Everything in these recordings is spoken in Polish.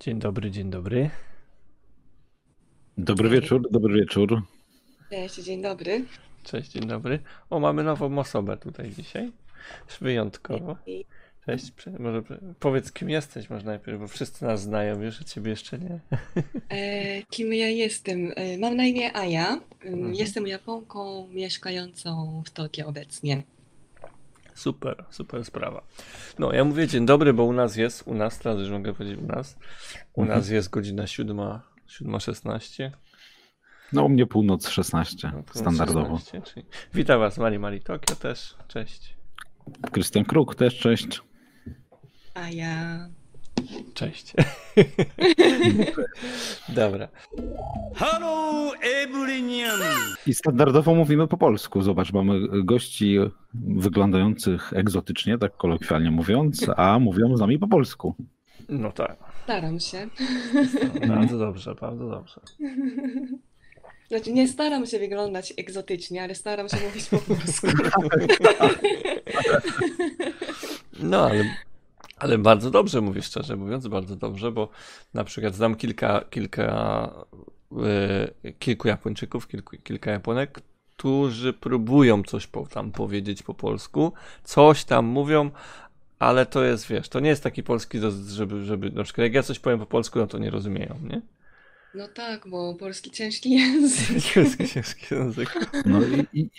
Dzień dobry, dzień dobry. Dobry wieczór, dobry wieczór. Cześć, dzień dobry. Cześć, dzień dobry. O, mamy nową osobę tutaj dzisiaj. Wyjątkowo. Cześć, może powiedz kim jesteś może najpierw, bo wszyscy nas znają, wiesz, a ciebie jeszcze nie. E, kim ja jestem? E, mam na imię Aja. Mhm. Jestem Japonką mieszkającą w Tokio obecnie. Super, super sprawa. No, ja mówię dzień dobry, bo u nas jest, u nas, teraz już mogę powiedzieć u nas, u mhm. nas jest godzina 7.16. No, u mnie północ 16, no, standardowo. 16, czyli... Witam Was, Mali Mali Tokio też, cześć. Krystian Kruk też, cześć. A ja... Cześć. Dobra. Hello, everyone! I standardowo mówimy po polsku. Zobacz, mamy gości wyglądających egzotycznie, tak kolokwialnie mówiąc, a mówią z nami po polsku. No tak. Staram się. Bardzo dobrze, bardzo dobrze. Znaczy, nie staram się wyglądać egzotycznie, ale staram się mówić po polsku. No, ale ale bardzo dobrze mówię, szczerze mówiąc, bardzo dobrze, bo na przykład znam kilka, kilka yy, kilku Japończyków, kilku, kilka Japonek, którzy próbują coś po, tam powiedzieć po polsku, coś tam mówią, ale to jest, wiesz, to nie jest taki polski, żeby, żeby na przykład jak ja coś powiem po polsku, no to nie rozumieją, nie? No tak, bo polski ciężki język. polski ciężki język. No i, i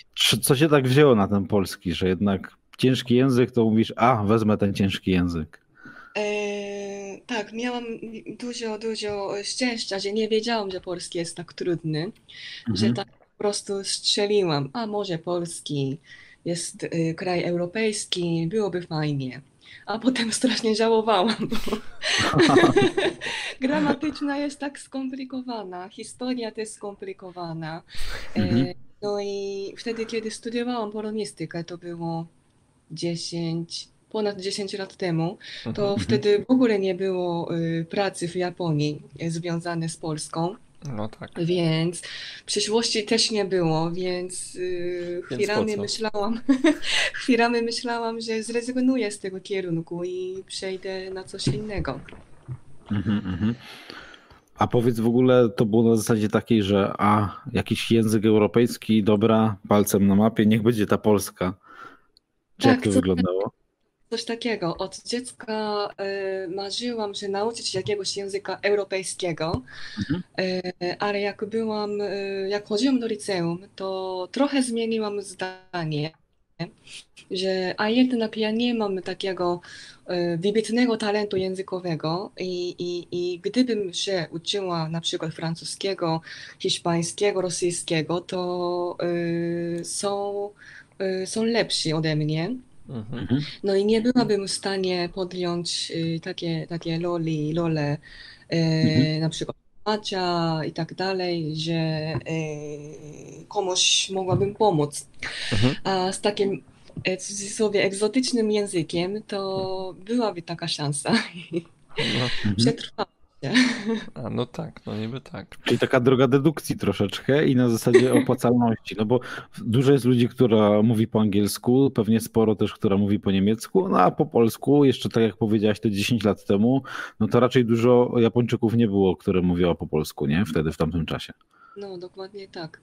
co się tak wzięło na ten polski, że jednak ciężki język, to mówisz, a wezmę ten ciężki język. E, tak, miałam dużo, dużo szczęścia, że nie wiedziałam, że polski jest tak trudny, że mhm. tak po prostu strzeliłam, a może polski jest y, kraj europejski, byłoby fajnie. A potem strasznie żałowałam, bo gramatyczna jest tak skomplikowana, historia też skomplikowana. E, mhm. No i wtedy, kiedy studiowałam polonistykę, to było 10, ponad 10 lat temu, to mhm, mhm. wtedy w ogóle nie było y, pracy w Japonii y, związane z Polską. No tak. Więc w przyszłości też nie było, więc yy, chwilami myślałam, chwilami myślałam, że zrezygnuję z tego kierunku i przejdę na coś innego. Mhm, mhm. A powiedz w ogóle, to było na zasadzie takiej, że a jakiś język europejski, dobra, palcem na mapie, niech będzie ta Polska. Czy tak, jak to wyglądało? Coś takiego. Od dziecka y, marzyłam, że nauczyć się jakiegoś języka europejskiego, mhm. y, ale jak byłam, y, jak chodziłam do liceum, to trochę zmieniłam zdanie, że a jednak ja nie mam takiego y, wybitnego talentu językowego i, i, i gdybym się uczyła na przykład francuskiego, hiszpańskiego, rosyjskiego, to y, są są lepsi ode mnie. Mhm. mhm. No i nie byłabym w stanie podjąć y, takie, takie loli, lole, y, mhm. na przykład Macia i tak dalej, że komuś mogłabym pomóc. Mhm. A z takim e, w cudzysłowie egzotycznym językiem to byłaby taka szansa. No. Przetrwałam. A no tak, no niby tak. Czyli taka droga dedukcji troszeczkę i na zasadzie opłacalności, no bo dużo jest ludzi, która mówi po angielsku, pewnie sporo też, która mówi po niemiecku, no a po polsku, jeszcze tak jak powiedziałaś to 10 lat temu, no to raczej dużo Japończyków nie było, które mówiło po polsku, nie? Wtedy, w tamtym czasie. No, dokładnie tak.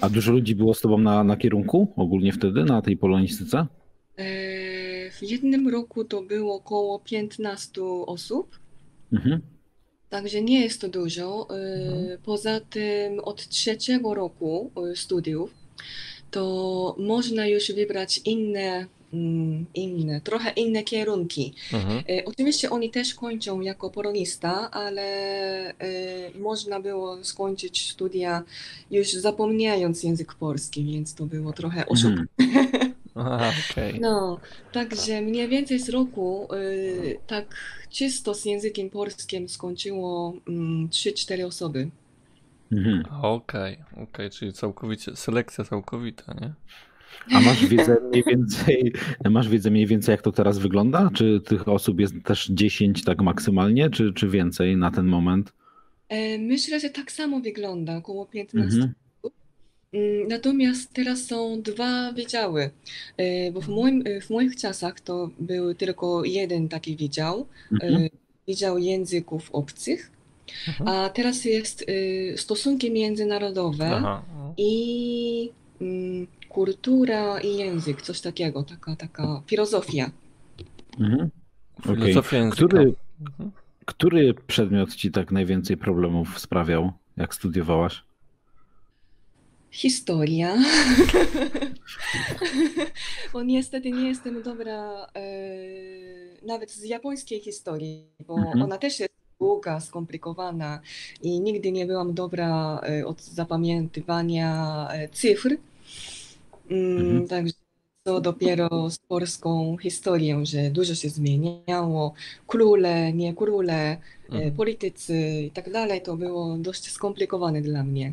A dużo ludzi było z tobą na, na kierunku ogólnie wtedy, na tej polonistyce? E, w jednym roku to było około 15 osób. Mhm. Także nie jest to dużo. Y, poza tym od trzeciego roku y, studiów to można już wybrać inne, mm, inne trochę inne kierunki. Mhm. Y, oczywiście oni też kończą jako polonista, ale można było skończyć studia już zapomniając język polski, więc to było trochę oszukane. Mhm. Aha, okay. No, także mniej więcej z roku y, tak czysto z językiem polskim skończyło y, mm, 3-4 osoby. Mhm. Okej, okay, okay, czyli całkowicie, selekcja całkowita, nie? A masz wiedzę mniej więcej, masz wiedzę mniej więcej jak to teraz wygląda? Czy tych osób jest też 10 tak maksymalnie, czy, czy więcej na ten moment? E, myślę, że tak samo wygląda, około 15 mhm. Mm, natomiast teraz są dwa wydziały, e, bo w, moim, e, w moich czasach to był tylko jeden taki wydział, e, mhm. Wydział Języków Obcych, Mhm. a teraz jest stosunki międzynarodowe Aha. i mm, kultura i język, coś takiego, taka, taka filozofia. Mhm. Okej. Filozofia języka. Który, Mhm. który przedmiot ci tak najwięcej problemów sprawiał, jak studiowałaś? Historia. Bo niestety nie jestem dobra e, nawet z japońskiej historii, bo Mhm. ona też jest długa, skomplikowana i nigdy nie byłam dobra e, od zapamiętywania e, cyfr. Mm, Mhm. Także to dopiero z polską historią, że dużo się zmieniało. Króle, nie króle, e, Mhm. politycy i tak dalej, to było dość skomplikowane dla mnie.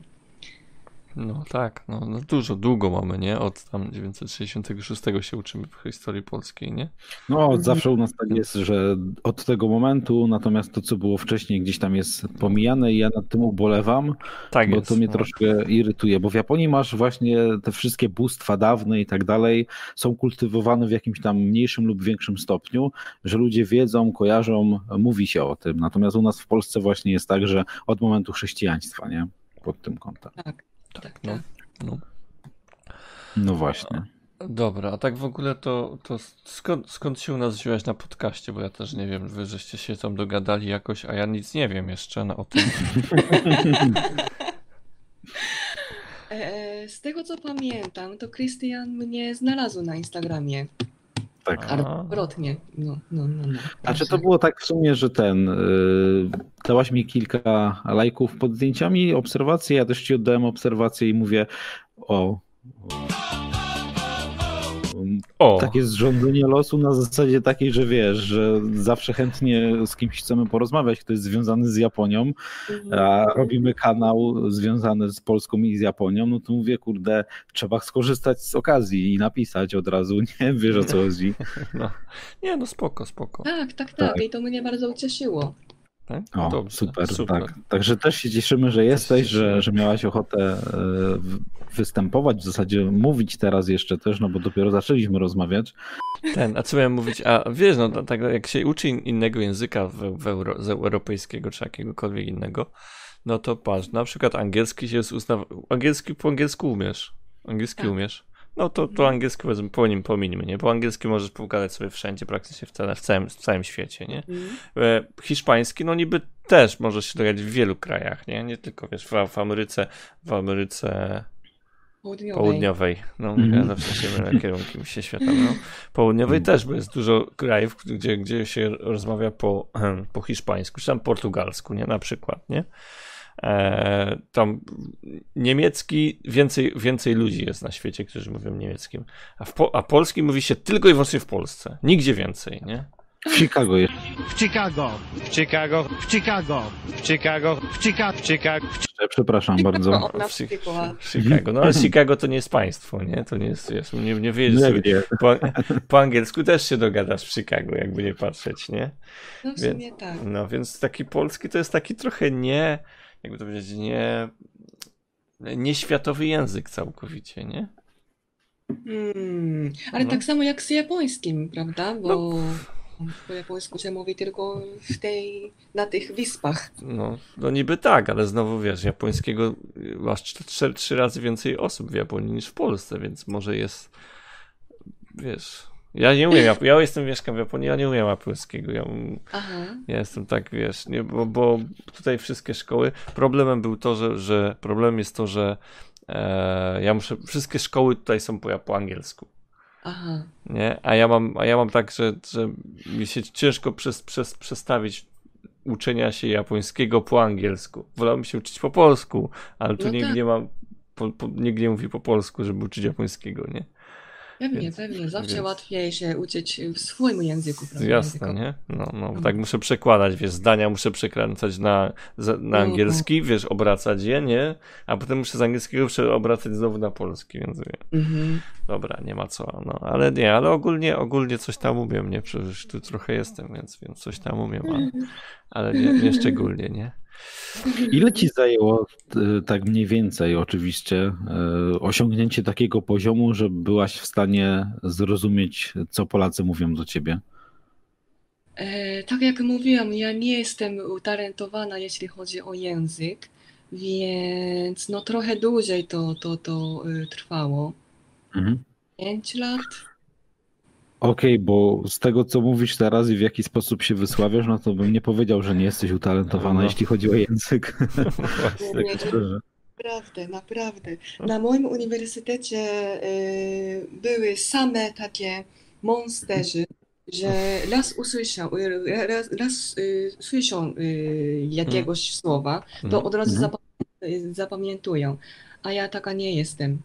No tak, no, no dużo, długo mamy, nie? Od tam 966 się uczymy w historii polskiej, nie? No, zawsze u nas tak jest, że od tego momentu, natomiast to, co było wcześniej, gdzieś tam jest pomijane i ja nad tym ubolewam, Tak bo jest. to mnie no. troszkę irytuje, bo w Japonii masz właśnie te wszystkie bóstwa dawne i tak dalej, są kultywowane w jakimś tam mniejszym lub większym stopniu, że ludzie wiedzą, kojarzą, mówi się o tym. Natomiast u nas w Polsce właśnie jest tak, że od momentu chrześcijaństwa, nie? Pod tym kątem. Tak, Tak, tak, no, tak. no. No właśnie. Dobra, a tak w ogóle to, to skąd, skąd się u nas wziąłeś na podcaście? Bo ja też nie wiem, wy żeście się tam dogadali jakoś, a ja nic nie wiem jeszcze na, o tym. E, Z tego co pamiętam, to Krystian mnie znalazł na Instagramie. Tak. A. Odwrotnie. No, no, no, no. Znaczy to było tak w sumie, że ten, yy, dałaś mi kilka lajków pod zdjęciami, obserwacje, ja też ci oddałem obserwacje i mówię, o, O, takie zrządzenie losu na zasadzie takiej, że wiesz, że zawsze chętnie z kimś chcemy porozmawiać, kto jest związany z Japonią, Mhm. a robimy kanał związany z Polską i z Japonią, no to mówię, kurde, trzeba skorzystać z okazji i napisać od razu, nie wiesz o co chodzi. no. Nie, no spoko, spoko. Tak, tak, Tak. tak. I to mnie bardzo ucieszyło. Tak? O, Dobrze, super, tak. Także też się cieszymy, że jesteś, że, cieszymy. że miałaś ochotę e, występować, w zasadzie mówić teraz jeszcze też, no bo dopiero zaczęliśmy rozmawiać. Ten, a co miałem mówić? A wiesz, no tak jak się uczy in- innego języka w, w euro, z europejskiego czy jakiegokolwiek innego, no to patrz, na przykład angielski się jest uznaw... Angielski po angielsku umiesz. Angielski Tak. umiesz. No to, to angielski powiedzmy po nim pominimy, nie? Bo angielski możesz pogadać sobie wszędzie, praktycznie w, całe, w, całym, w całym świecie, nie? E, hiszpański, no niby też możesz się dogadać w wielu krajach, nie? Nie tylko, wiesz, w, w Ameryce, w Ameryce Południowej. Południowej. No, Mhm. ja zawsze się mylę kierunkiem się świata. No. Południowej Mhm. też, bo jest dużo krajów, gdzie, gdzie się rozmawia po, po hiszpańsku, czy tam portugalsku, nie? Na przykład, nie? E, tam niemiecki, więcej, więcej ludzi jest na świecie, którzy mówią niemieckim, a, w po, a polski mówi się tylko i wyłącznie w Polsce. Nigdzie więcej, nie? W Chicago jest. w Chicago, W Chicago, w Chicago, w Chicago, w Chicago, w Chicago, Przepraszam bardzo. W, w Chicago. No ale Chicago to nie jest państwo, nie? To nie jest, wiesz, nie, nie wyjedziesz sobie? Po, po angielsku też się dogadasz w Chicago, jakby nie patrzeć, nie? No w sumie tak. No więc taki polski to jest taki trochę nie, jakby to powiedzieć, nie, nieświatowy język całkowicie, nie? Hmm. Ale No. tak samo jak z japońskim, prawda? Bo po japońsku się mówi tylko w tej, na tych wyspach. No, no niby tak, ale znowu wiesz, japońskiego masz trzy, trzy razy więcej osób w Japonii niż w Polsce, więc może jest, wiesz, ja nie umiem, ja jestem, mieszkam w Japonii, ja nie umiem japońskiego, ja. Ja jestem tak, wiesz, nie, bo, bo tutaj wszystkie szkoły, problemem był to, że, że problemem jest to, że e, ja muszę, wszystkie szkoły tutaj są po, po angielsku, Aha. nie? A ja mam, a ja mam tak, że, że mi się ciężko przez, przez, przestawić uczenia się japońskiego po angielsku. Wolałbym się uczyć po polsku, ale tu No nikt tak. nie ma, po, po, nikt nie mówi po polsku, żeby uczyć japońskiego, nie? Pewnie, Więc- pewnie. Zawsze więc- łatwiej się uczyć w swoim języku, prawda? Jasne, Języko- nie? No, no, No. tak muszę przekładać, wiesz, zdania muszę przekręcać na, na No. angielski, wiesz, obracać je, nie? A potem muszę z angielskiego obracać znowu na polski, więc wie, Mhm. dobra, nie ma co, no, ale nie, ale ogólnie, ogólnie coś tam umiem, nie? Przecież tu trochę jestem, więc, więc coś tam umiem, ale, ale nie, nie szczególnie, nie? Ile ci zajęło e, tak mniej więcej oczywiście e, osiągnięcie takiego poziomu, że byłaś w stanie zrozumieć, co Polacy mówią do ciebie? E, tak jak mówiłam, ja nie jestem utalentowana, jeśli chodzi o język, więc no trochę dłużej to, to, to trwało. Mhm. Pięć lat? Okej, bo z tego, co mówisz teraz i w jaki sposób się wysławiasz, no to bym nie powiedział, że nie jesteś utalentowana, No. jeśli chodzi o język. Właśnie. Tak szczerze. Naprawdę, naprawdę. Na moim uniwersytecie y, były same takie monsterzy, że raz usłyszą, y, raz, raz y, słyszą y, jakiegoś słowa, to Mhm. od razu zapamię- y, zapamiętują. A ja taka nie jestem.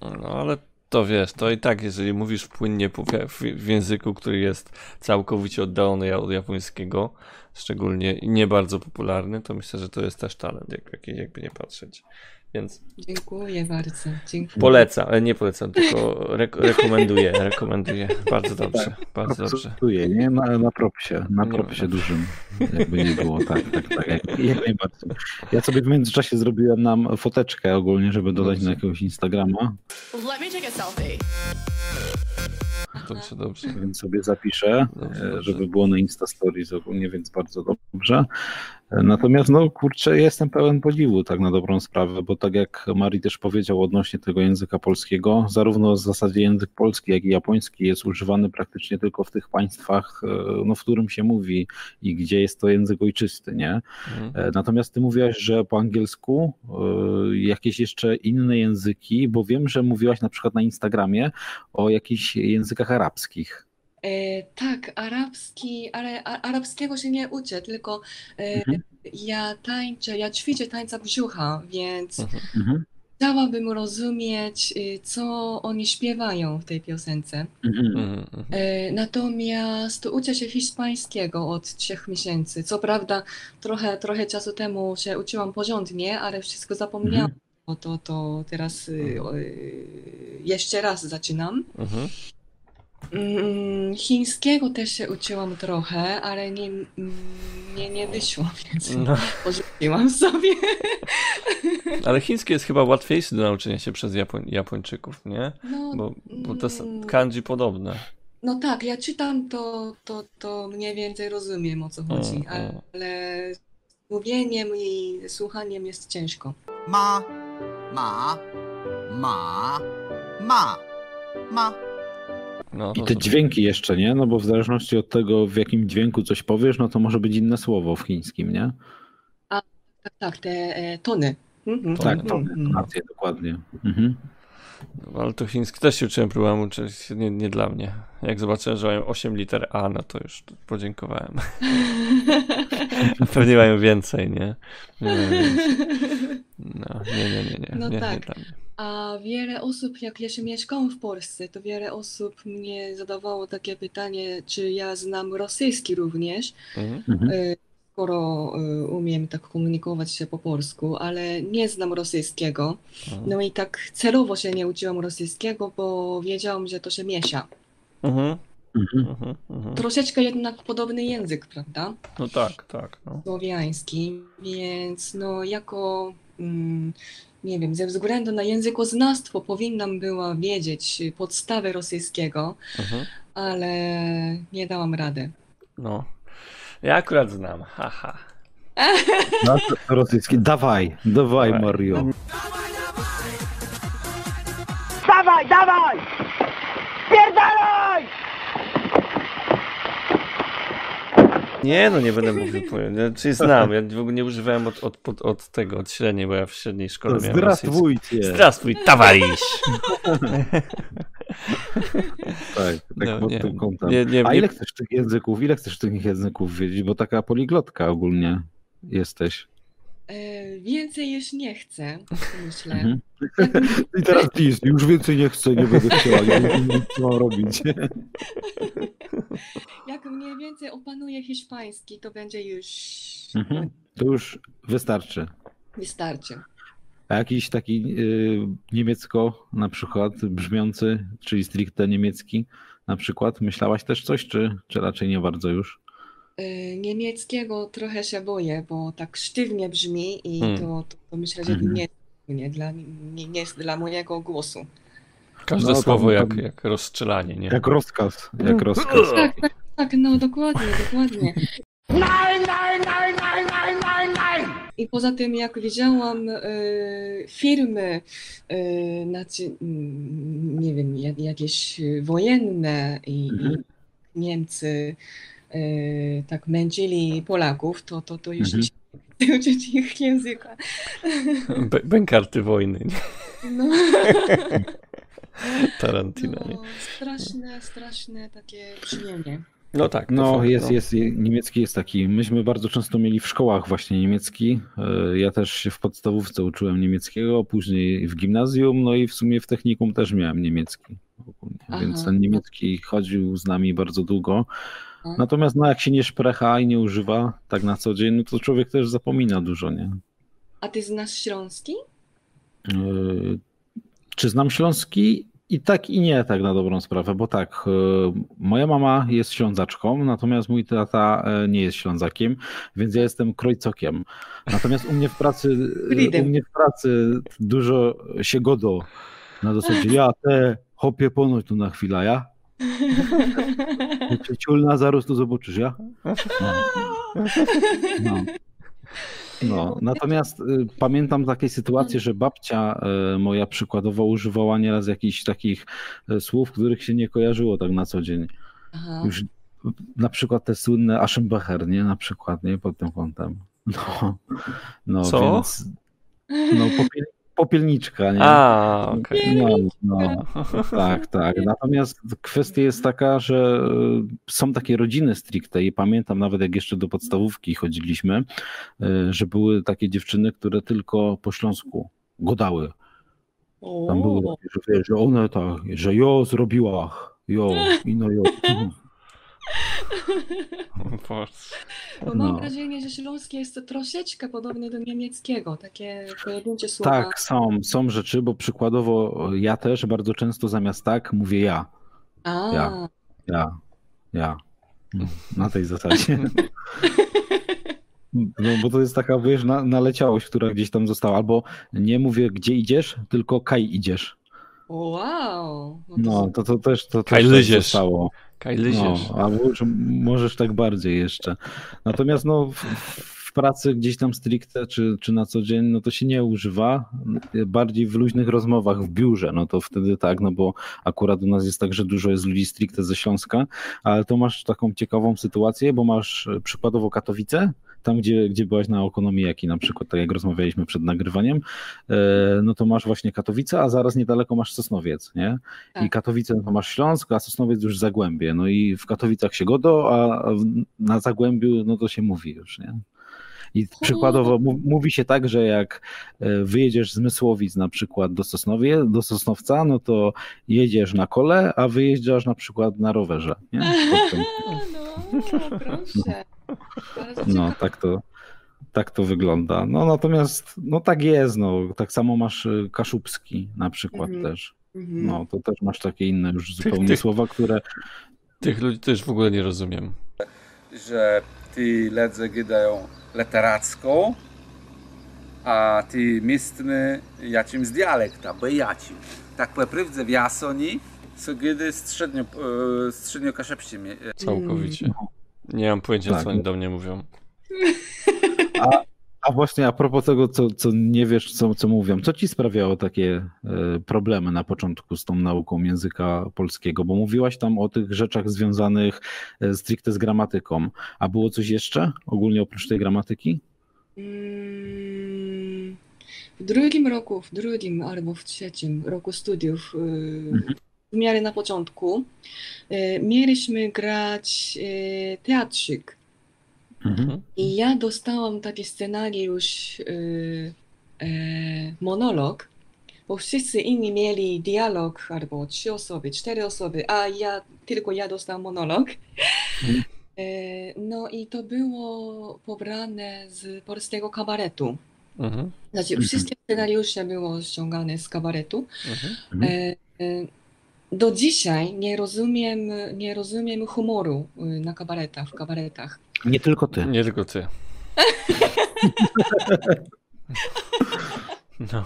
No ale to wiesz, to i tak, jeżeli mówisz płynnie w, języku, który jest całkowicie oddalony od japońskiego, szczególnie nie bardzo popularny, to myślę, że to jest też talent, jak, jak, jakby nie patrzeć. Więc Dziękuję bardzo. Dziękuję. polecam, ale nie polecam, tylko rek rekomenduję, rekomenduję. Bardzo dobrze, bardzo dobrze. Nie? Na, na propsie, na propsie dużym. Jakby nie było, tak, tak, tak. Jak, jak najbardziej. Ja sobie w międzyczasie zrobiłem nam foteczkę ogólnie, żeby dodać na jakiegoś Instagrama, Let me take a selfie. Dobrze, dobrze. więc sobie zapiszę, Dobrze, e, dobrze. żeby było na Insta Stories ogólnie, więc bardzo dobrze. Natomiast no kurczę, jestem pełen podziwu tak na dobrą sprawę, bo tak jak Mari też powiedział odnośnie tego języka polskiego, zarówno w zasadzie język polski, jak i japoński jest używany praktycznie tylko w tych państwach, e, no, w którym się mówi i gdzie jest to język ojczysty, nie? Mhm. E, Natomiast ty mówiłaś, że po angielsku e, jakieś jeszcze inne języki, bo wiem, że mówiłaś na przykład na Instagramie o jakichś językach arabskich. E, tak, arabski, ale a, arabskiego się nie uczę, tylko e, Mhm. ja tańczę, ja ćwiczę tańca brzucha, więc Mhm. Mhm. chciałabym rozumieć, y, co oni śpiewają w tej piosence. Mhm. Mhm, mhm. E, Natomiast uczę się hiszpańskiego od trzech miesięcy. Co prawda, trochę, trochę czasu temu się uczyłam porządnie, ale wszystko zapomniałam. O to, to teraz y, o, y, jeszcze raz zaczynam. Mhm. Mm, Chińskiego też się uczyłam trochę, ale nie, nie, nie wyszło, więc No, porzuciłam sobie. ale chiński jest chyba łatwiejszy do nauczenia się przez Japoń Japończyków, nie? No, Bo, bo to mm, kanji podobne. no tak, ja czytam to, to, to mniej więcej rozumiem o co chodzi, Mm, mm. ale mówieniem i słuchaniem jest ciężko. ma, ma, ma, ma, ma. No, I to te to- dźwięki jeszcze, nie? No bo w zależności od tego, w jakim dźwięku coś powiesz, no to może być inne słowo w chińskim, nie? Tak, tak, te e, tony. Mhm, Tony. Tak, to mhm. rację, dokładnie. Mhm. No, Ale to chiński też się uczyłem, próbowałem uczyć, nie, nie dla mnie. Jak zobaczyłem, że mają 8 liter A, no to już podziękowałem. A Pewnie mają więcej, nie? Nie, no, nie, nie, nie, nie, No nie, nie tak. dla mnie. A wiele osób, jak ja się mieszkałam w Polsce, to wiele osób mnie zadawało takie pytanie, czy ja znam rosyjski również, Mhm. Mhm. e, skoro e, umiem tak komunikować się po polsku, ale nie znam rosyjskiego. Mhm. No i tak celowo się nie uczyłam rosyjskiego, bo wiedziałam, że to się miesza. Mhm. Mhm. Mhm. Mhm. Troszeczkę jednak podobny język, prawda? No tak, tak. No. Słowiański, więc no jako, mm, nie wiem, ze względu na językoznawstwo powinnam była wiedzieć podstawy rosyjskiego, Mhm. ale nie dałam rady. no. Ja akurat znam, haha. No, to, rosyjski. Dawaj, dawaj, Dawaj. Mario. Dawaj, dawaj! Spierdalaj! Nie, no nie będę mówił. Znaczy znam, ja w ogóle nie używałem od, od, od, od tego, od średniej, bo ja w średniej szkole miałem Zdrastwujcie. Zdrastwuj, towarzysz. tak, tak no, pod nie, tym kątem. Nie, nie, A ile chcesz tych języków, ile chcesz tych języków wiedzieć, bo taka poliglotka ogólnie jesteś. E, więcej już nie chcę, myślę. Mhm. I teraz nic, już więcej nie chcę, nie będę chciała, nie mam robić. Jak mniej więcej opanuję hiszpański, to będzie już Mhm. To już wystarczy. wystarczy. A jakiś taki y, niemiecko na przykład brzmiący, czyli stricte niemiecki na przykład, myślałaś też coś, czy, czy raczej nie bardzo już? E, Niemieckiego trochę się boję, bo tak sztywnie brzmi i Hmm. to, to, to myślę, że Mhm. nie, nie, dla, nie, nie jest dla mojego głosu. Każde No, tam- słowo jak, tam- jak rozstrzelanie, nie? Jak rozkaz, jak rozkaz. Tak, tak, Tak, no dokładnie, dokładnie. Nein, nein, nein, nein, nein, nein, nein! I poza tym, jak widziałam e, filmy, e, znaczy, mm, nie wiem, jak, jakieś wojenne i, Mhm. i Niemcy tak męczyli Polaków, to, to, to już Mhm. nie się uczyć ich języka. Bę- Bękarty wojny, nie? No, Tarantino, nie? no straszne, straszne takie brzmienie. No tak. No, fakt, jest, no. jest, niemiecki jest taki. Myśmy bardzo często mieli w szkołach właśnie niemiecki. E, Ja też się w podstawówce uczyłem niemieckiego, później w gimnazjum, no i w sumie w technikum też miałem niemiecki. Aha. Więc ten niemiecki chodził z nami bardzo długo. A? Natomiast no, jak się nie szprecha i nie używa tak na co dzień, no to człowiek też zapomina dużo, nie? A ty znasz śląski? E, Czy znam śląski? I tak i nie, tak na dobrą sprawę, bo tak, e, moja mama jest ślązaczką, natomiast mój tata e, nie jest ślązakiem, więc ja jestem krojcokiem. Natomiast u mnie w pracy, u mnie w pracy dużo się godo na zasadzie, ja te hopie ponoć tu na chwilę, ja? Ciulna, zaraz to zobaczysz, ja? No. No. No, natomiast y, pamiętam takie sytuacje, że babcia y, moja przykładowo używała nieraz jakichś takich y, słów, których się nie kojarzyło tak na co dzień. Aha. Już na przykład te słynne Aschenbecher, nie? Na przykład, nie? Pod tym kątem. No, no Co? więc no, popielniczka, nie? A, okej. No, no, tak, tak. Natomiast kwestia jest taka, że y, są takie rodziny stricte i pamiętam nawet jak jeszcze do podstawówki chodziliśmy, y, że były takie dziewczyny, które tylko po śląsku godały. Tam były O, takie, że, że one tak, że jo zrobiła, jo, i no jo. Bo mam No. wrażenie, że śląski jest troszeczkę podobny do niemieckiego, takie pojedyncze słowa. Tak, są, są rzeczy, bo przykładowo ja też bardzo często zamiast tak mówię ja, A, Ja. ja, ja. Na tej zasadzie. No bo to jest taka, wiesz, na, naleciałość, która gdzieś tam została. Albo nie mówię, gdzie idziesz, tylko kaj idziesz. wow. No to No, to, to też to Kaj też tak lyziesz. zostało. Kaj lyziesz. No, że możesz tak bardziej jeszcze. Natomiast no, w, w pracy gdzieś tam stricte, czy, czy na co dzień, no to się nie używa. Bardziej w luźnych rozmowach w biurze, no to wtedy tak, no bo akurat u nas jest tak, że dużo jest ludzi stricte ze Śląska, ale to masz taką ciekawą sytuację, bo masz przykładowo Katowice, tam gdzie, gdzie byłaś na ekonomijaki na przykład, tak jak rozmawialiśmy przed nagrywaniem, e, no to masz właśnie Katowice, a zaraz niedaleko masz Sosnowiec, nie? I Tak. Katowice to masz Śląsk, a Sosnowiec już Zagłębie. No i w Katowicach się godo, a na Zagłębiu no to się mówi już, nie? I przykładowo mówi się tak, że jak e, wyjedziesz z Mysłowic na przykład do Sosnowie, do Sosnowca, no to jedziesz na kole, a wyjeżdżasz na przykład na rowerze, nie? Potem- No, proszę. No, tak to, tak to wygląda. No natomiast, no tak jest, no. Tak samo masz y, Kaszubski na przykład mhm. też. No, to też masz takie inne już zupełnie tych, słowa, które... Tych ludzi też w ogóle nie rozumiem. Że ty ledzy gidają literacką, a ty mistny jakimś dialekta, bejacim. Tak naprawdę w Jasoni są gidy średnio, y, średnio kaszepścimi. Y, Całkowicie. Nie mam pojęcia, Tak. co oni do mnie mówią. A właśnie a propos tego, co, co nie wiesz, co, co mówią, co ci sprawiało takie e, problemy na początku z tą nauką języka polskiego? Bo mówiłaś tam o tych rzeczach związanych e, stricte z gramatyką. A było coś jeszcze ogólnie oprócz tej gramatyki? Mm, W drugim roku, w drugim albo w trzecim roku studiów, y, w miarę na początku, y, mieliśmy grać y, teatrzyk. Mhm. I ja dostałam taki scenariusz, e, monolog, bo wszyscy inni mieli dialog albo trzy osoby, cztery osoby, a ja tylko ja dostałam monolog. Mhm. E, no i to było pobrane z polskiego kabaretu. Mhm. Znaczy, wszystkie scenariusze było ściągane z kabaretu. Mhm. E, e, do dzisiaj nie rozumiem, nie rozumiem humoru y, na kabaretach, w kabaretach. Nie tylko ty. Nie tylko ty. No.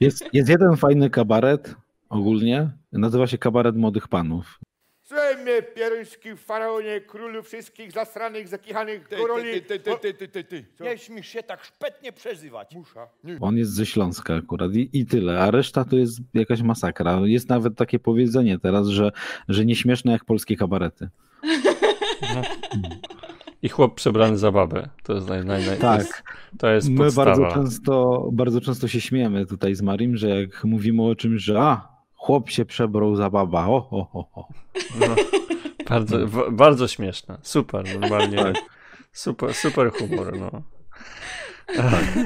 Jest, jest jeden fajny kabaret ogólnie, nazywa się Kabaret Młodych Panów. Słuchaj, mnie, pieruński faraonie, królu wszystkich zasranych, zakichanych Ty, koroli. ty, ty, ty, ty, ty, ty, ty. Co? Nie śmiesz się tak szpetnie przezywać. Musza. Nie. On jest ze Śląska akurat i, i tyle, a reszta to jest jakaś masakra. Jest nawet takie powiedzenie teraz, że, że nieśmieszne jak polskie kabarety. I chłop przebrany za babę. To jest naj, naj, naj, to jest, Tak. to jest My podstawa. bardzo często, bardzo często się śmiejemy tutaj z Marim, że jak mówimy o czymś, że a, chłop się przebrał za baba, o, o, o, o. No, bardzo, w, bardzo śmieszne. Super, normalnie. Tak. Super, super humor, no.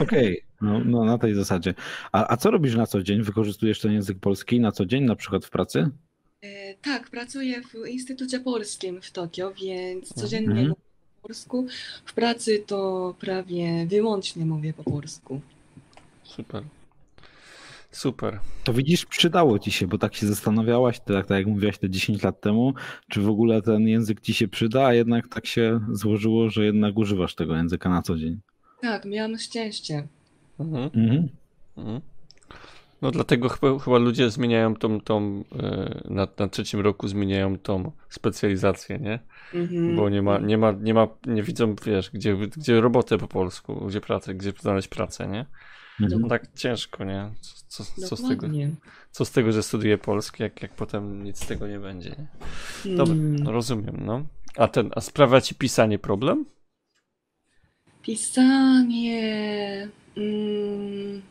Okej, no, no na tej zasadzie. A, a co robisz na co dzień? Wykorzystujesz ten język polski na co dzień, na przykład w pracy? E, Tak, pracuję w Instytucie Polskim w Tokio, więc codziennie Mhm. mówię po polsku. W pracy to prawie wyłącznie mówię po polsku. Super. Super. To widzisz, przydało ci się, bo tak się zastanawiałaś, tak, tak jak mówiłaś te 10 lat temu, czy w ogóle ten język ci się przyda, a jednak tak się złożyło, że jednak używasz tego języka na co dzień. Tak, miałam szczęście. Mhm. Mhm. Mhm. No dlatego chyba, chyba ludzie zmieniają tą, tą e, na, na trzecim roku zmieniają tą specjalizację, nie? Mhm. Bo nie ma, nie ma, nie ma, nie widzą, wiesz, gdzie, gdzie robotę po polsku, gdzie pracę, gdzie znaleźć pracę, nie? Mhm. No tak ciężko, nie? Co, co, co, z tego, co z tego, że studiuję polski, jak, jak potem nic z tego nie będzie, nie? Dobra, no rozumiem, no. A ten, a sprawia ci pisanie problem? Pisanie. Mm,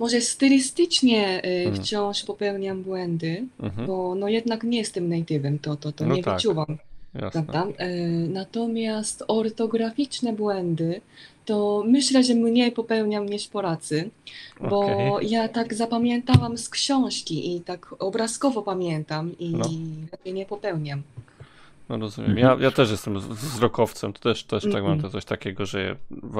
może stylistycznie y, Mhm. wciąż popełniam błędy, Mhm, bo no jednak nie jestem native'em, to, to, to No nie tak. wyczuwam, jasne. prawda? Y, Natomiast ortograficzne błędy to myślę, że mniej popełniam niż Polacy, bo Okej. ja tak zapamiętałam z książki i tak obrazkowo pamiętam i No. nie popełniam. No rozumiem. Ja, ja też jestem wzrokowcem, to też, też tak mam Mhm. to coś takiego, że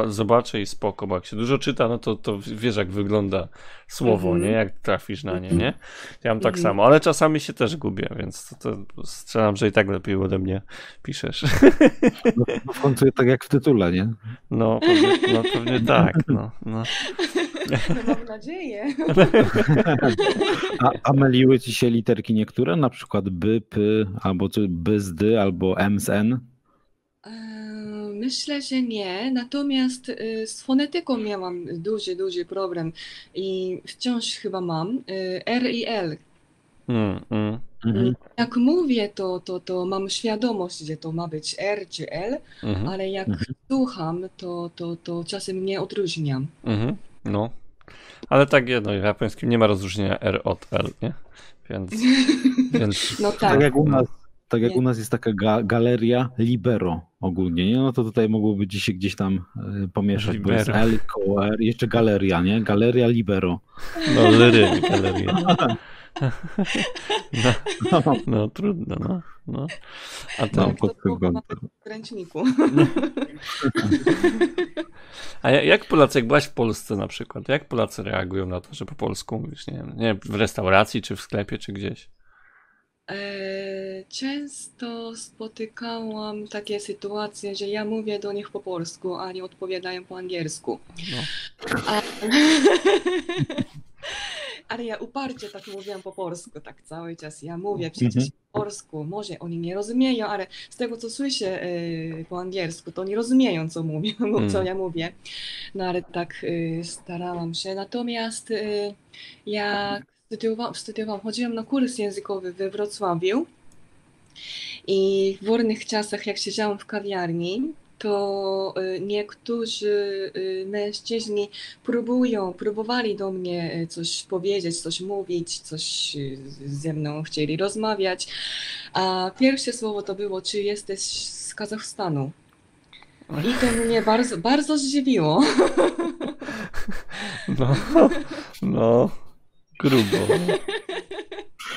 zobaczę i spoko, bo jak się dużo czyta, no to, to wiesz jak wygląda słowo, Mhm. nie? Jak trafisz na nie, Mhm. nie? Ja mam tak Mhm. samo, ale czasami się też gubię, więc to, to strzelam, że i tak lepiej ode mnie piszesz. No, no w końcu tak jak w tytule, nie? No pewnie, no, pewnie tak, no, no. No, mam nadzieję. A, a myliły ci się literki niektóre, na przykład by, py, albo by z dy, albo m z n? Myślę, że nie, natomiast y, z fonetyką miałam duży, duży problem i wciąż chyba mam. Y, R i L. Mm, mm. Mhm. Jak mówię, to, to, to mam świadomość, że to ma być R czy L, Mhm, ale jak Mhm. słucham, to, to, to czasem nie odróżniam. mhm, no. Ale tak jedno, w japońskim nie ma rozróżnienia R od L, nie? Więc, więc No Tak tak, jak u nas, tak jak u nas jest taka ga, galeria libero ogólnie, nie? No to tutaj mogłoby ci się gdzieś tam y, pomieszać, bo jest Libero. L, koło R, jeszcze galeria, nie? Galeria libero. no lyry, galerie. No, No, no trudno, no. no. A, no, ten, Tak, pod to kątem. w ręczniku. a ja- jak Polacy, jak byłaś w Polsce na przykład, jak Polacy reagują na to, że po polsku mówisz, nie wiem, nie wiem, w restauracji, czy w sklepie, czy gdzieś? Eee, Często spotykałam takie sytuacje, że ja mówię do nich po polsku, a oni odpowiadają po angielsku. No. A... Ale ja uparcie tak mówiłam po polsku, tak cały czas. Ja mówię przecież Mhm. po polsku. Może oni nie rozumieją, ale z tego co słyszę e, po angielsku, to oni rozumieją, co mówię, co Mm. ja mówię. No ale tak e, starałam się. Natomiast jak studiowałam, studiowałam, chodziłam na kurs językowy we Wrocławiu i w wolnych czasach, jak siedziałam w kawiarni, to y, niektórzy y, mężczyźni próbują, próbowali do mnie y, coś powiedzieć, coś mówić, coś ze mną chcieli rozmawiać. A pierwsze słowo to było, czy jesteś z Kazachstanu? I to mnie bardzo, bardzo zdziwiło. No, no, grubo.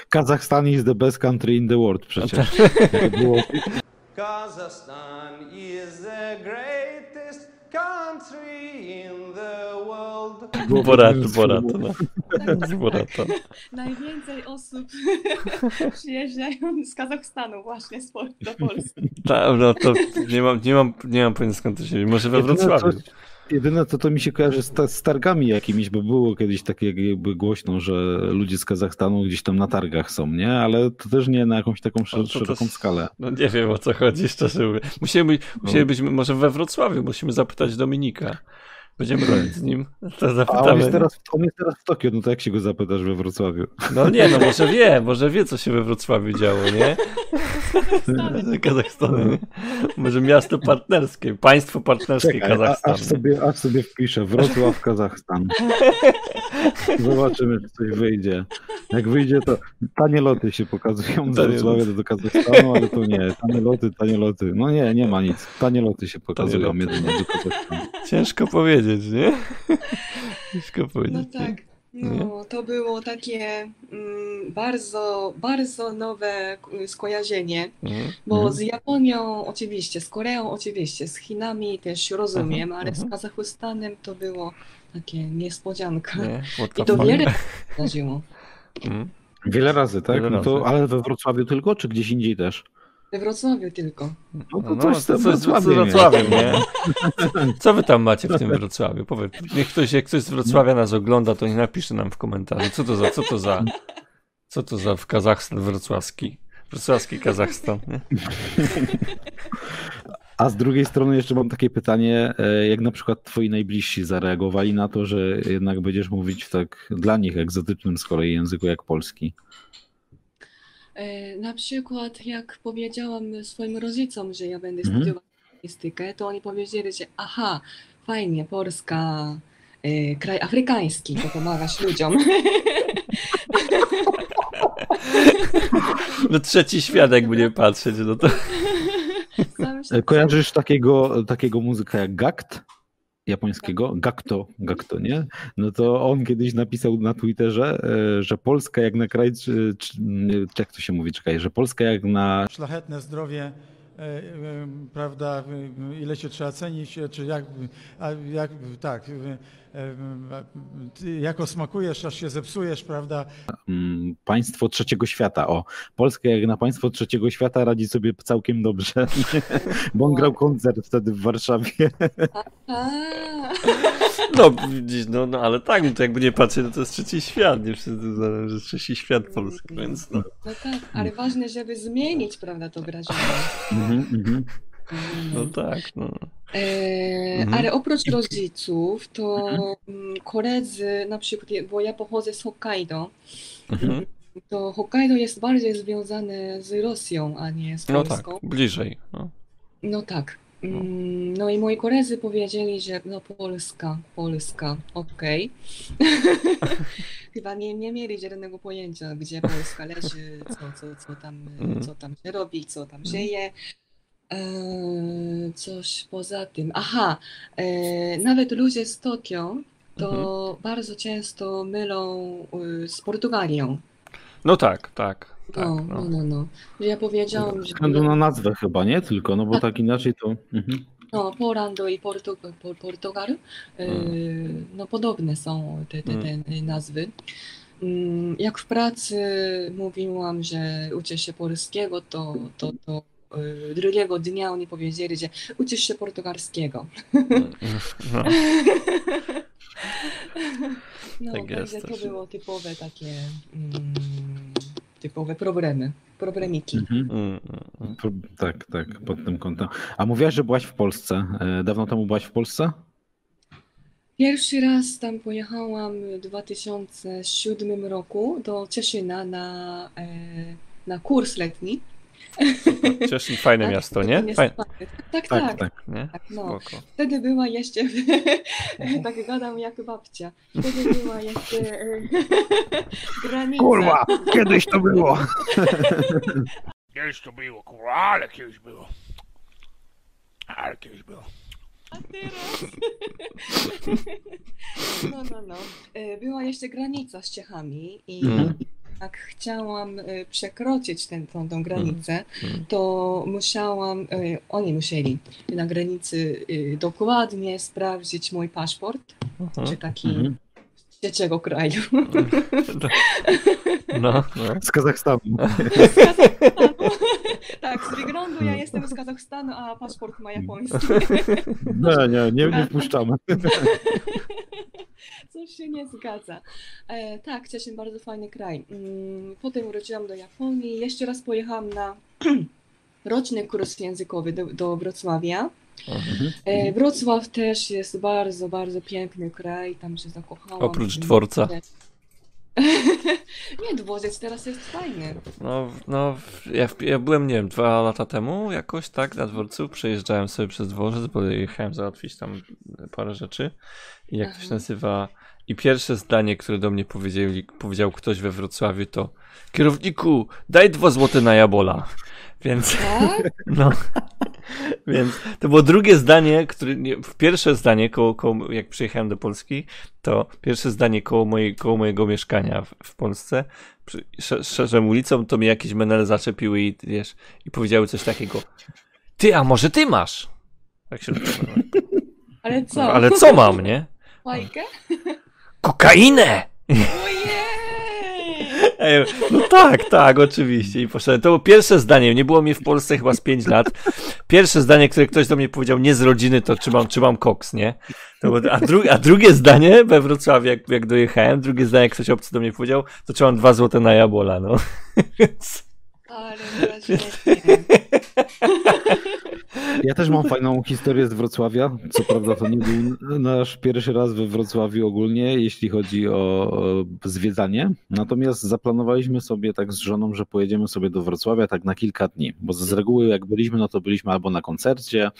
Kazachstan is the best country in the world przecież. To było, Kazakhstan is the greatest country in the world. Borat, Borat, no. Najwięcej osób przyjeżdżają z Kazachstanu właśnie z Pol- do Polski. Tak, no to nie mam, nie mam, nie mam pojęcia skąd to się wzięło. Może we Wrocławiu. Jedyne co to mi się kojarzy z, ta- z targami jakimiś, bo było kiedyś takie jakby głośno, że ludzie z Kazachstanu gdzieś tam na targach są, nie? Ale to też nie na jakąś taką szer- to szeroką skalę. No nie wiem o co chodzi, szczerze mówiąc. Musimy No. musimy być może we Wrocławiu, musimy zapytać Dominika. Będziemy robić z nim, to A on zapytamy. jest, teraz, on jest teraz w Tokio, no to jak się go zapytasz we Wrocławiu? No nie, no może wie, może wie co się we Wrocławiu działo, nie? Kazachstanu, nie? Może miasto partnerskie, państwo partnerskie Czekaj, a, Kazachstanu. aż, sobie, aż sobie wpiszę Wrocław, Kazachstan. Zobaczymy, czy coś wyjdzie. Jak wyjdzie, to tanie loty się pokazują z Wrocławia do Kazachstanu, ale to nie. Tanie loty, tanie loty. No nie, nie ma nic. Tanie loty się pokazują loty. jedynie do Kazachstanu. Ciężko powiedzieć, nie? Ciężko No powiedzieć. nie? tak. No, to było takie mm, bardzo, bardzo nowe skojarzenie, Mhm. bo Mhm. z Japonią oczywiście, z Koreą oczywiście, z Chinami też rozumiem, Mhm, ale z. Kazachstanem to było takie niespodzianka. Nie? I to wiele razy zdarzyło. Mhm. Wiele razy, tak? Wiele No to, razy. ale we Wrocławiu tylko, czy gdzieś indziej też? We Wrocławiu tylko. No to No, coś z to coś z. Wrocławiem, nie? Co wy tam macie w tym Wrocławiu? Powiedz, niech ktoś, jak ktoś z Wrocławia nas ogląda, to nie napisze nam w komentarzu, co to za, co to za, co to za w Kazachstan wrocławski, wrocławski Kazachstan, nie? A z drugiej strony jeszcze mam takie pytanie, e, jak na przykład twoi najbliżsi zareagowali na to, że jednak będziesz mówić w tak dla nich egzotycznym z kolei języku jak polski? E, Na przykład jak powiedziałam swoim rodzicom, że ja będę Mhm. studiowała logistykę, to oni powiedzieli, że aha, fajnie, Polska, e, kraj afrykański, to pomagasz ludziom. No trzeci świat, jakby nie patrzeć, no to... E, Kojarzysz takiego, takiego muzyka jak Gakt? Japońskiego? Gakto, Gakto, nie? No to on kiedyś napisał na Twitterze, e, że Polska jak na kraj, czy, czy, jak to się mówi, czekaj, że Polska jak na szlachetne zdrowie, prawda, e, ile się trzeba cenić, e, czy jak, a jak tak, e, e, ty jako smakujesz, aż się zepsujesz, prawda, mm, państwo trzeciego świata. O, Polska jak na państwo trzeciego świata radzi sobie całkiem dobrze, bo on grał koncert wtedy w Warszawie. No widzisz, no, no ale tak, no to jakby nie patrzeć, no to jest trzeci świat, nie wszyscy że trzeci świat Polski, więc no. no tak, ale ważne, żeby zmienić, prawda, to wrażenie. Mhm, mhm. No tak, no. E, Mhm. Ale oprócz rodziców, to mm, koledzy, na przykład, bo ja pochodzę z Hokkaido, Mhm. to Hokkaido jest bardziej związane z Rosją, a nie z No tak, Polską. bliżej. No. No tak. Mm, No i moi koledzy powiedzieli, że no Polska, Polska, okej. Chyba nie, nie mieli żadnego pojęcia, gdzie Polska leży, co, co, co, tam, Mhm. co tam się robi, co tam się je. Eee, coś poza tym. Aha, e, nawet ludzie z Tokio to bardzo często mylą y, z Portugalią. no tak, tak, tak. No, No. no, no, Ja powiedziałam, że względu na nazwę chyba, nie? Tylko, no bo tak inaczej to... Mhm. No, Polando i Portu po- Portugal, y, no podobne są te, te, te nazwy. Mm, Jak w pracy mówiłam, że uczę się polskiego, to, to, to y, drugiego dnia oni powiedzieli, że uczysz się portugalskiego. No. No, Tak także to było typowe takie mm, typowe problemy, problemiki. Mhm. Mm, mm, mm. Tak, tak, pod tym kątem. A mówiłaś, że byłaś w Polsce. E, Dawno temu byłaś w Polsce? Pierwszy raz tam pojechałam w 2007 roku do Cieszyna na, e, na kurs letni. Cieszyn fajne Tak, miasto, to nie? Fajne. Tak, tak, Tak, tak. nie? tak, no. Wtedy była jeszcze, tak gadam jak babcia, wtedy była jeszcze e, granica. Kurwa, kiedyś to było. Kiedyś to było, kurwa, ale kiedyś było. Ale kiedyś było. A teraz? No, no, no. E, Była jeszcze granica z Czechami i Mhm. Jak chciałam e, przekroczyć tę tą, tą granicę, Mhm. to musiałam, e, oni musieli na granicy e, dokładnie sprawdzić mój paszport, Mhm. czy taki Mhm. z trzeciego kraju. No, no. Z Kazachstanu. tak, tak, z wyglądu ja jestem z Kazachstanu, a paszport ma japoński. Nie, nie, nie, nie wpuszczamy. Coś się nie zgadza. E, tak, Cieszyn bardzo fajny kraj. Mm, Potem wróciłam do Japonii. Jeszcze raz pojechałam na roczny kurs językowy do, do Wrocławia. E, Wrocław też jest bardzo, bardzo piękny kraj. Tam się zakochałam. Oprócz dworca. Nie, dworzec teraz jest fajny. No, no ja, ja byłem, nie wiem, dwa lata temu jakoś, tak, na dworcu, przejeżdżałem sobie przez dworzec, bo jechałem załatwić tam parę rzeczy jak to się Aha. nazywa, i pierwsze zdanie, które do mnie powiedzieli, powiedział ktoś we Wrocławiu to kierowniku, daj dwa złote na jabola. Więc, Tak? no, więc to było drugie zdanie, które, pierwsze zdanie, koło, koło, jak przyjechałem do Polski, to pierwsze zdanie koło, mojej, koło mojego mieszkania w, w Polsce, przy, szerzem ulicą, to mi jakieś menele zaczepiły i wiesz, i powiedziały coś takiego, ty, a może ty masz? Tak się Ale co? No, ale co mam, nie? Fajkę? Kokainę! Ojej! Ej, No tak, tak, oczywiście. I poszedłem. To było pierwsze zdanie. Nie było mnie w Polsce chyba z 5 lat. Pierwsze zdanie, które ktoś do mnie powiedział, nie z rodziny, to czy mam, czy mam koks, nie? To było, a, dru, a drugie zdanie we Wrocławiu, jak, jak dojechałem, drugie zdanie, jak ktoś obcy do mnie powiedział, to czy mam dwa złote na jabola, no. Więc- Ale. Ja też mam fajną historię z Wrocławia. Co prawda to nie był nasz pierwszy raz we Wrocławiu ogólnie, jeśli chodzi o o zwiedzanie. Natomiast zaplanowaliśmy sobie tak z żoną, że pojedziemy sobie do Wrocławia tak na kilka dni. Bo z reguły jak byliśmy, no to byliśmy albo na koncercie,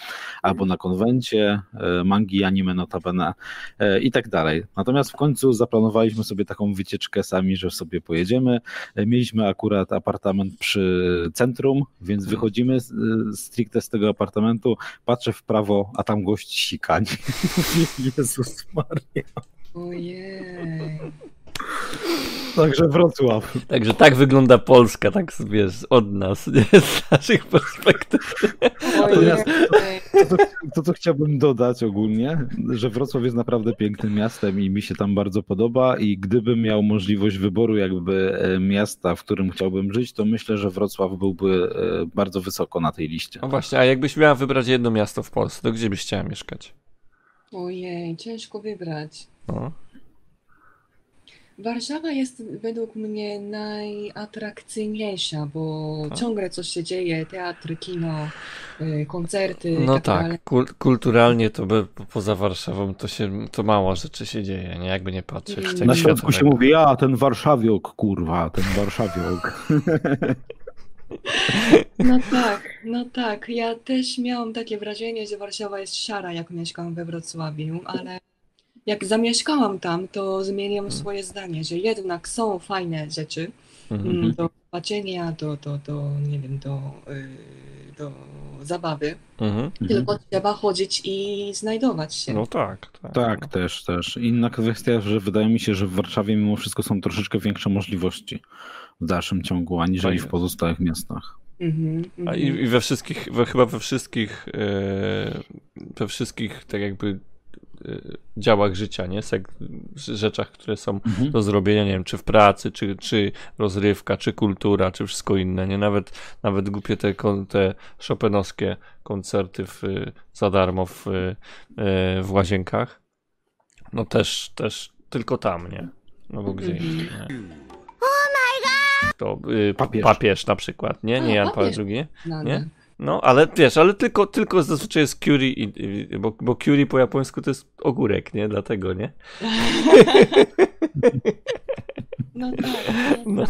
albo na konwencie, e, mangi, anime notabene e, i tak dalej. Natomiast w końcu zaplanowaliśmy sobie taką wycieczkę sami, że sobie pojedziemy. E, Mieliśmy akurat apartament przy centrum, więc wychodzimy z- e, stricte z tego apartamentu, patrzę w prawo, a tam gość sikani. Jezus Maria. Ojej. Także Wrocław. Także tak wygląda Polska, tak wiesz, od nas, nie? z naszych perspektyw. Natomiast Ojej. To, to, co chciałbym dodać ogólnie, że Wrocław jest naprawdę pięknym miastem i mi się tam bardzo podoba i gdybym miał możliwość wyboru jakby e, miasta, w którym chciałbym żyć, to myślę, że Wrocław byłby e, bardzo wysoko na tej liście. No właśnie, a jakbyś miała wybrać jedno miasto w Polsce, to gdzie byś chciała mieszkać? Ojej, ciężko wybrać. No. Warszawa jest według mnie najatrakcyjniejsza, bo Tak. ciągle coś się dzieje, teatr, kino, y, koncerty No tak tak, kul- kulturalnie to by, po- poza Warszawą to się, to mało rzeczy się dzieje, nie? Jakby nie patrzeć. Mm. Na Śląsku się mówi, a ten warszawiok, kurwa, ten warszawiok. No tak, no tak. Ja też miałam takie wrażenie, że Warszawa jest szara, jak mieszkam we Wrocławiu, ale jak zamieszkałam tam, to zmieniłam swoje zdanie, że jednak są fajne rzeczy Mhm. mm, do zobaczenia, do, do, do nie wiem, do, y, do zabawy. Mhm. Tylko trzeba chodzić i znajdować się. No tak, tak. Tak, też, też. Inna kwestia, że wydaje mi się, że w Warszawie mimo wszystko są troszeczkę większe możliwości w dalszym ciągu, aniżeli w pozostałych miastach. Mhm, A i, mhm. i we wszystkich, we, chyba we wszystkich, e, we wszystkich tak jakby działach życia, nie? Sek, rzeczach, które są Mhm. do zrobienia, nie wiem, czy w pracy, czy, czy rozrywka, czy kultura, czy wszystko inne, nie? Nawet, nawet głupie te, te chopinowskie koncerty w, y, za darmo w, y, y, w łazienkach, no też, też tylko tam, nie? No bo gdzie Mhm. indziej, nie? To y, Papież. papież na przykład, nie? A, Nie Jan Paweł. II. Znane. nie? No, ale wiesz, ale tylko, tylko zazwyczaj jest curry, i, i, bo, bo curry po japońsku to jest ogórek, nie? Dlatego, nie? No tak, No.